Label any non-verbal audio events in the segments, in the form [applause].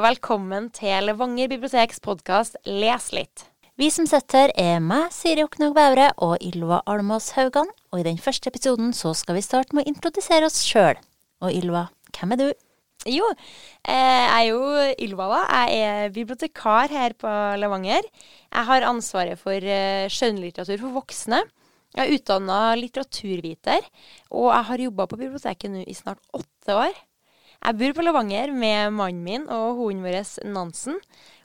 Og velkommen til Levanger biblioteks podkast Les litt. Vi som sitter her er meg, Siri Oknag Bævre og Ylva Almås Haugan, og i den første episoden så skal vi starte med å introdusere oss sjøl. Og Ylva, hvem er du? Jo, eh, jeg er jo Ylva, da. Jeg er bibliotekar her på Levanger. Jeg har ansvaret for eh, skjønnlitteratur for voksne. Jeg er utdanna litteraturviter, og jeg har jobba på biblioteket nå i snart åtte år. Jeg bor på Levanger med mannen min og hunden vår Nansen.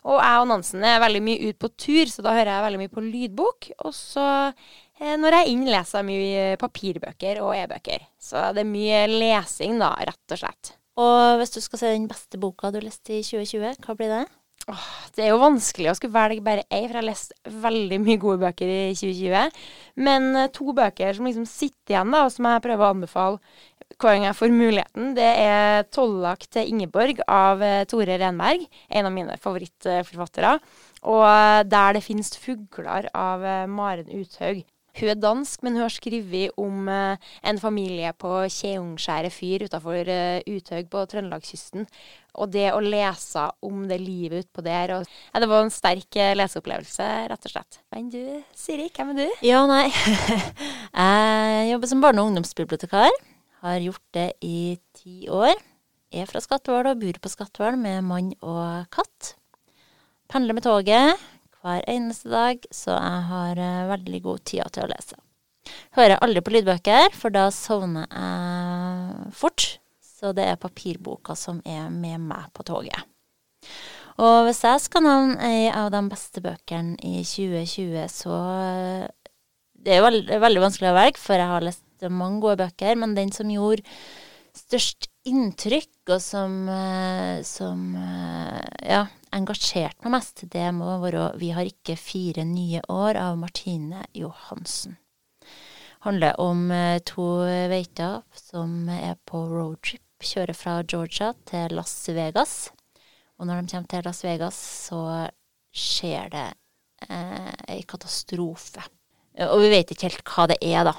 Og jeg og Nansen er veldig mye ute på tur, så da hører jeg veldig mye på lydbok. Og så eh, når jeg er inn, leser jeg mye papirbøker og e-bøker. Så det er mye lesing, da, rett og slett. Og hvis du skal se den beste boka du leste i 2020, hva blir det? Åh, det er jo vanskelig å skulle velge bare én, for jeg har lest veldig mye gode bøker i 2020. Men eh, to bøker som liksom sitter igjen, da, og som jeg prøver å anbefale hver for muligheten, det er 'Tollak til Ingeborg' av eh, Tore Renberg. En av mine favorittforfattere. Og eh, 'Der det finnes fugler' av eh, Maren Uthaug. Hun er dansk, men hun har skrevet om en familie på Kjeungskjæret fyr utafor Uthaug på Trøndelagskysten. Og det å lese om det livet utpå der og, ja, Det var en sterk leseopplevelse, rett og slett. Men du, Siri, hvem er du? Ja, nei. [laughs] jeg jobber som barne- og ungdomsbibliotekar. Har gjort det i ti år. Er fra Skatval og bor på Skatval med mann og katt. Pendler med toget hver eneste dag, så jeg har uh, veldig god tid til å lese. Hører aldri på lydbøker, for da sovner jeg fort. Så det er papirboka som er med meg på toget. Og hvis jeg skal nevne ei av de beste bøkene i 2020, så uh, Det er veldig, veldig vanskelig å velge, for jeg har lest mange gode bøker, men den som gjorde størst inntrykk, og som, eh, som eh, ja, engasjerte meg mest, det må være 'Vi har ikke fire nye år' av Martine Johansen. Det handler om eh, to veiter som er på roadtrip, kjører fra Georgia til Las Vegas. Og når de kommer til Las Vegas, så skjer det eh, katastrofe. Og vi vet ikke helt hva det er, da.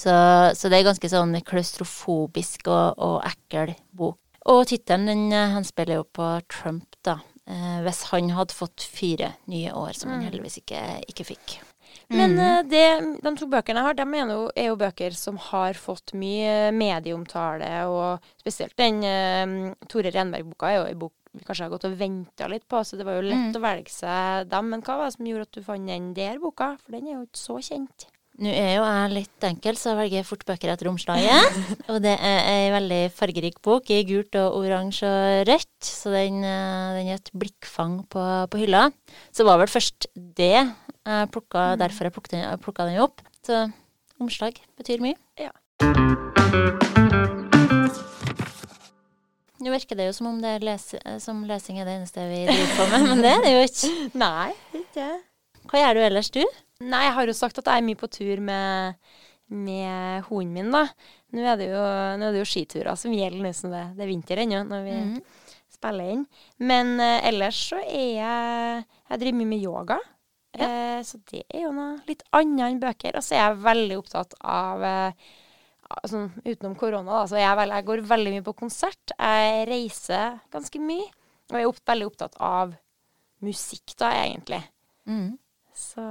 Så, så, det er ganske sånn klaustrofobisk og, og ekkel bok. Og tittelen, eh, han spiller jo på Trump, da. Eh, hvis han hadde fått fire nye år, som han mm. heldigvis ikke, ikke fikk. Men mm. det, de to bøkene jeg har, de er jo, er jo bøker som har fått mye medieomtale, og spesielt den uh, Tore Renberg-boka er jo en bok vi kanskje har gått og venta litt på, så det var jo lett mm. å velge seg dem. Men hva var det som gjorde at du fant den der boka? For den er jo ikke så kjent. Nå er jo jeg litt enkel, så jeg velger fort bøker etter omslaget. [laughs] og det er ei veldig fargerik bok i gult og oransje og rødt, så den, eh, den er et blikkfang på, på, hylla. Så var vel først det jeg plukka, mm. derfor jeg plukka den, plukka den opp. Så omslag betyr mye. Ja. Nå virker det jo som om det lese, som lesing er det eneste vi driver på med, men det er det jo ikke. [laughs] Nei, ikke. Hva gjør du ellers, du? Nei, jeg har jo sagt at jeg er mye på tur med, med hunden min, da. Nå er det jo, er det jo skiturer som gjelder nå som det, det er vinter ennå når vi mm. spiller inn. Men uh, ellers så er jeg Jeg driver mye med yoga. Ja. Eh, så det er jo noe litt annet enn bøker. Og så er jeg veldig opptatt av eh, altså, Utenom korona, da, så jeg, vel, jeg går veldig mye på konsert. Jeg reiser ganske mye. Og jeg er opp, veldig opptatt av musikk, da, egentlig. Mm. Så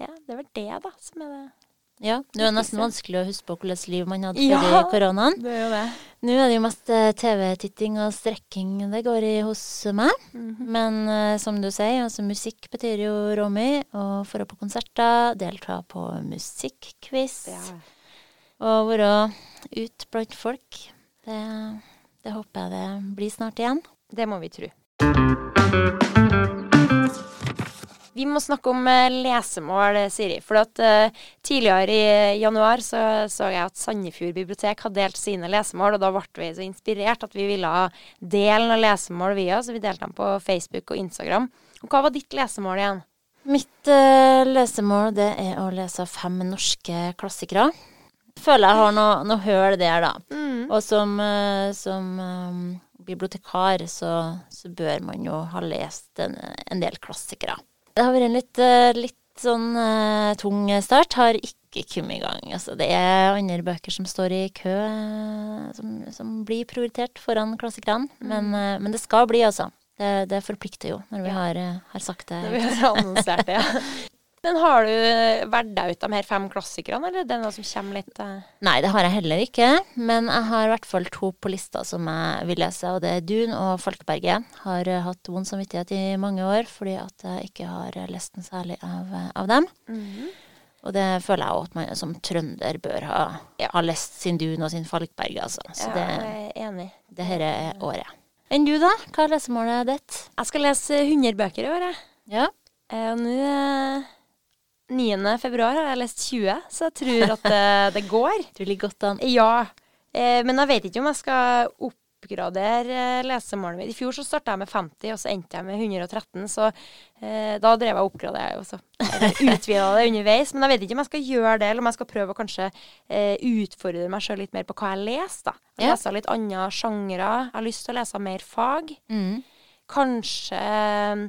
ja, det var det, da, som er det. Ja, det er nesten vanskelig å huske på hvilket liv man hadde før ja, koronaen. Det er jo det. Nå er det jo mest eh, TV-titting og strekking det går i hos meg. Mm -hmm. Men uh, som du sier, altså musikk betyr jo råmye. Og for å på konserter, delta på musikkquiz. Ja. Og være ute blant folk. Det, det håper jeg det blir snart igjen. Det må vi tro. Vi må snakke om uh, lesemål, Siri. For at uh, tidligere i januar så, så jeg at Sandefjord bibliotek hadde delt sine lesemål, og da ble vi så inspirert at vi ville dele noen lesemål via, så vi delte dem på Facebook og Instagram. Og hva var ditt lesemål igjen? Mitt uh, lesemål det er å lese fem norske klassikere. Føler jeg har noe, noe høl der, da. Mm. Og som, som um, bibliotekar så, så, bør man jo ha lest en, en del klassikere. Det har vært en litt, eh, litt sånn uh, tung start. Har ikke kommet i gang. Altså, det er andre bøker som står i kø, eh, som, som blir prioritert foran klassikerne. Men, uh, men det skal bli, altså. Det, det forplikter jo, når vi Ja. har, eh, har sagt det. Når vi har annonsert det, ja. [laughs] Men har du valgt deg ut de her fem klassikerne, eller er det noe som kommer litt uh... Nei, det har jeg heller ikke. Men jeg har i hvert fall to på lista som jeg vil lese, og det er Dun og Falkberget. Har eh, hatt vond samvittighet i mange år fordi at jeg ikke har lest den særlig av, eh, av dem. Og det føler jeg òg at man som trønder bør ha, Ja. ha lest sin Dun og sin Falkberg, altså. Så Ja, det, jeg er enig. det her er året. Enn du, da? Hva er lesemålet ditt? Jeg skal lese 100 bøker i år, jeg. Ja. Eh, Og nå eh, 9. februar har jeg lest 20, så jeg tror at det, [laughs] det går. Du ligger godt an. Ja, eh, men jeg vet ikke om jeg skal oppgradere eh, lesemålet mitt. I fjor så starta jeg med 50, og så endte jeg med 113, så eh, da drev jeg og oppgraderte og så [laughs] utvida det underveis. Men jeg vet ikke om jeg skal gjøre det, eller om jeg skal prøve å kanskje eh, utfordre meg sjøl litt mer på hva jeg leser. da. Ja. leser litt andre sjangre. Jeg har lyst til å lese mer fag. Mm. Kanskje eh,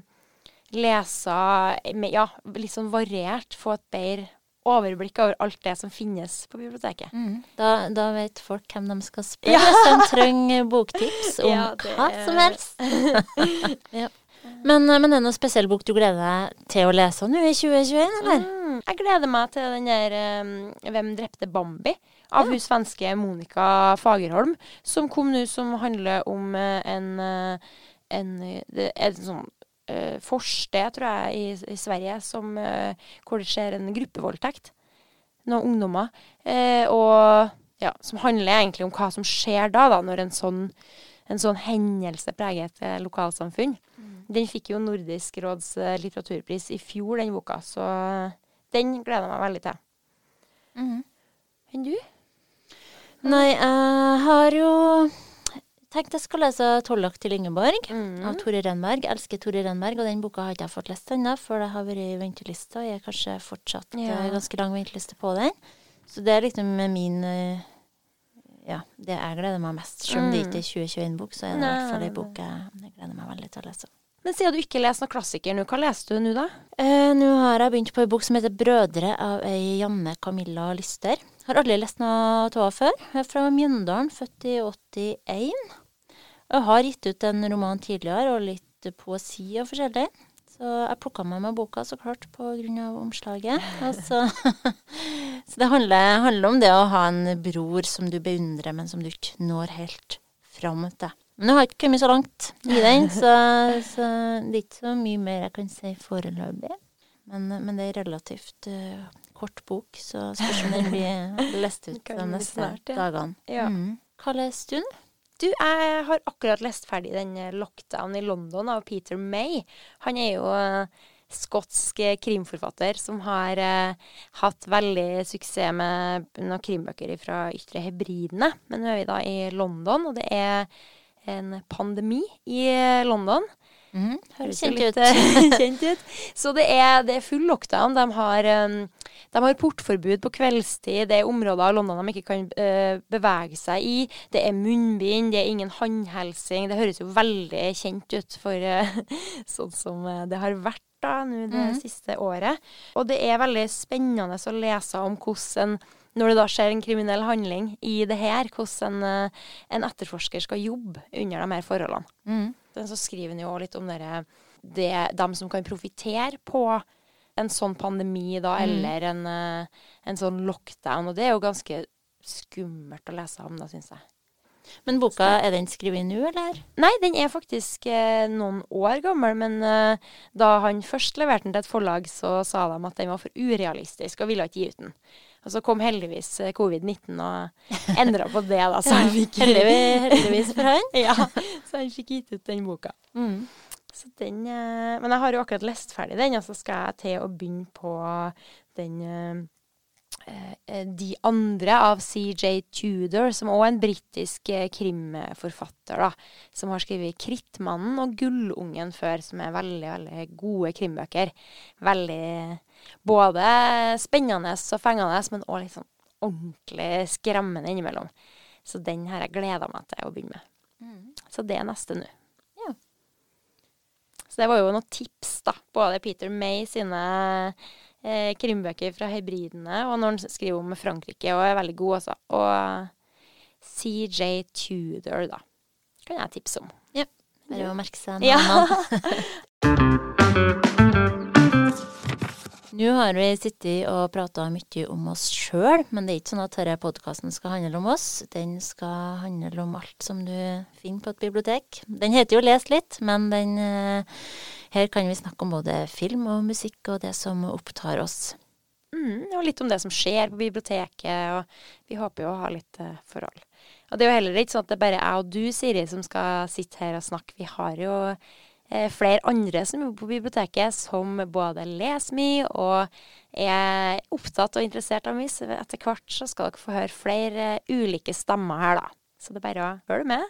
lese ja, litt sånn variert. Få et bedre overblikk over alt det som finnes på biblioteket. Mm. Da, da vet folk hvem de skal spørre hvis de trenger boktips om [laughs] Ja, hva er- som helst. [laughs] ja. men, men er det noen spesiell bok du gleder deg til å lese nå i 2021, eller? Mm, jeg gleder meg til den der um, 'Hvem drepte Bambi?' av hun svenske Monica Fagerholm, som kom nå, som handler om eh, en, eh, en, eh, det er en sånn uh, forsted, tror jeg, i, i Sverige, som, eh, hvor det skjer en gruppevoldtekt. Noen ungdommer. eh, og ja, som handler egentlig om hva som skjer da, da når en sånn, en sånn hendelse preger et lokalsamfunn. lokalsamfunn. Den fikk jo Nordisk råds eh, litteraturpris i fjor, den boka, så den gleder jeg meg veldig til. Mm. Enn du? Nei, jeg har jo tenkt jeg skulle lese 'Tollak til Ingeborg' Mm. av Tore Renberg. Jeg elsker Tore Renberg, og den boka har ikke jeg fått lest ennå, for det har vært i ventelista. Jeg er kanskje fortsatt Ja. eh, ganske lang venteliste på den. Så det er liksom min eh, Ja, det jeg gleder meg mest. Selv om det ikke er 2021-bok, så er det i hvert fall ei bok jeg, jeg gleder meg veldig til å lese. Men siden du ikke leser noen klassiker nå, hva leser du nå, da? Eh, Nå har jeg begynt på ei bok som heter 'Brødre' av ei Janne Camilla Lyster. Har aldri lest noe av henne før. Hun er fra Mjøndalen, født i 81. Og har gitt ut en roman tidligere, og litt poesi og forskjellig. Så jeg plukka med meg boka, så klart, av omslaget. [laughs] Altså, [laughs] så, det handler, handler om det å ha en bror som du beundrer, men som du ikke når helt fram til. Men jeg har ikke kommet så langt i den, så, [laughs] så det er ikke så mye mer jeg kan si foreløpig. Men, men det er relativt uh, kort bok, så spørs om den blir lest ut de neste snart, ja. dagene. Ja. Mm. Hva leste du? Du, jeg har akkurat lest ferdig den eh, 'Lockdown i London' av Peter May. Han er jo eh, skotsk eh, krimforfatter som har eh, hatt veldig suksess med noen krimbøker fra Ytre Hebridene. Men nå er vi da i London, og det er en pandemi i London. Mm. Høres kjent ut. eh, [laughs] kjent ut. Så det er, det er full lockdown. De har, de har portforbud på kveldstid. Det er områder av London de ikke kan eh, bevege seg i. Det er munnbind, det er ingen håndhelsing. Det høres jo veldig kjent ut for eh, [laughs] sånn som det har vært da, nå det mm. siste året. Og det er veldig spennende å lese om hvordan når det da skjer en kriminell handling i det her, hvordan en, en etterforsker skal jobbe under de her forholdene. Mm. Men så skriver han jo litt om dere, det, dem som kan profitere på en sånn pandemi, da, Mm. eller en, eh, en sånn lockdown. Og det er jo ganske skummelt å lese om, da, syns jeg. Men boka, er den skrevet nå, eller? Nei, den er faktisk eh, noen år gammel, men eh, da han først leverte den til et forlag, så sa de at den var for urealistisk og ville ikke gi ut den. Og så kom heldigvis eh, covid-19 og endra på det, da, [laughs] så han fikk Heldigvis, heldigvis for han. [laughs] ja, så han fikk gitt ut den boka. Mm. Så den, eh, men jeg har jo akkurat lest ferdig den, og så skal jeg til å begynne på den eh, De andre av CJ Tudor, som òg er en britisk krimforfatter, da. Som har skrevet 'Krittmannen' og 'Gullungen' før, som er veldig, veldig gode krimbøker. Veldig både spennende og fengende, men òg litt sånn ordentlig skremmende innimellom. Så den har jeg gleda meg til å begynne med. Mm. Så det er neste nå. Ja. Så det var jo noen tips, da. Både Peter May sine eh, krimbøker fra Hebridene, og når han skriver om Frankrike, og er veldig god, altså. Og CJ Tudor, da. Kan jeg tipse om. Bare å merke seg [laughs] Ja. [laughs] Nå har vi sittet og prata mye om oss sjøl, men det er ikke sånn at denne podkasten skal handle om oss. Den skal handle om alt som du finner på et bibliotek. Den heter jo Les litt, men den, eh, her kan vi snakke om både film og musikk og det som opptar oss. Mm, og litt om det som skjer på biblioteket, og vi håper jo å ha litt eh, forhold. Og det er jo heller ikke sånn at det er bare jeg og du, Siri, som skal sitte her og snakke. Vi har jo flere andre som jobber på biblioteket, som både leser mye og er opptatt og interessert av mye. Så etter hvert så skal dere få høre flere ulike stemmer her, da. Så det er bare å følge med.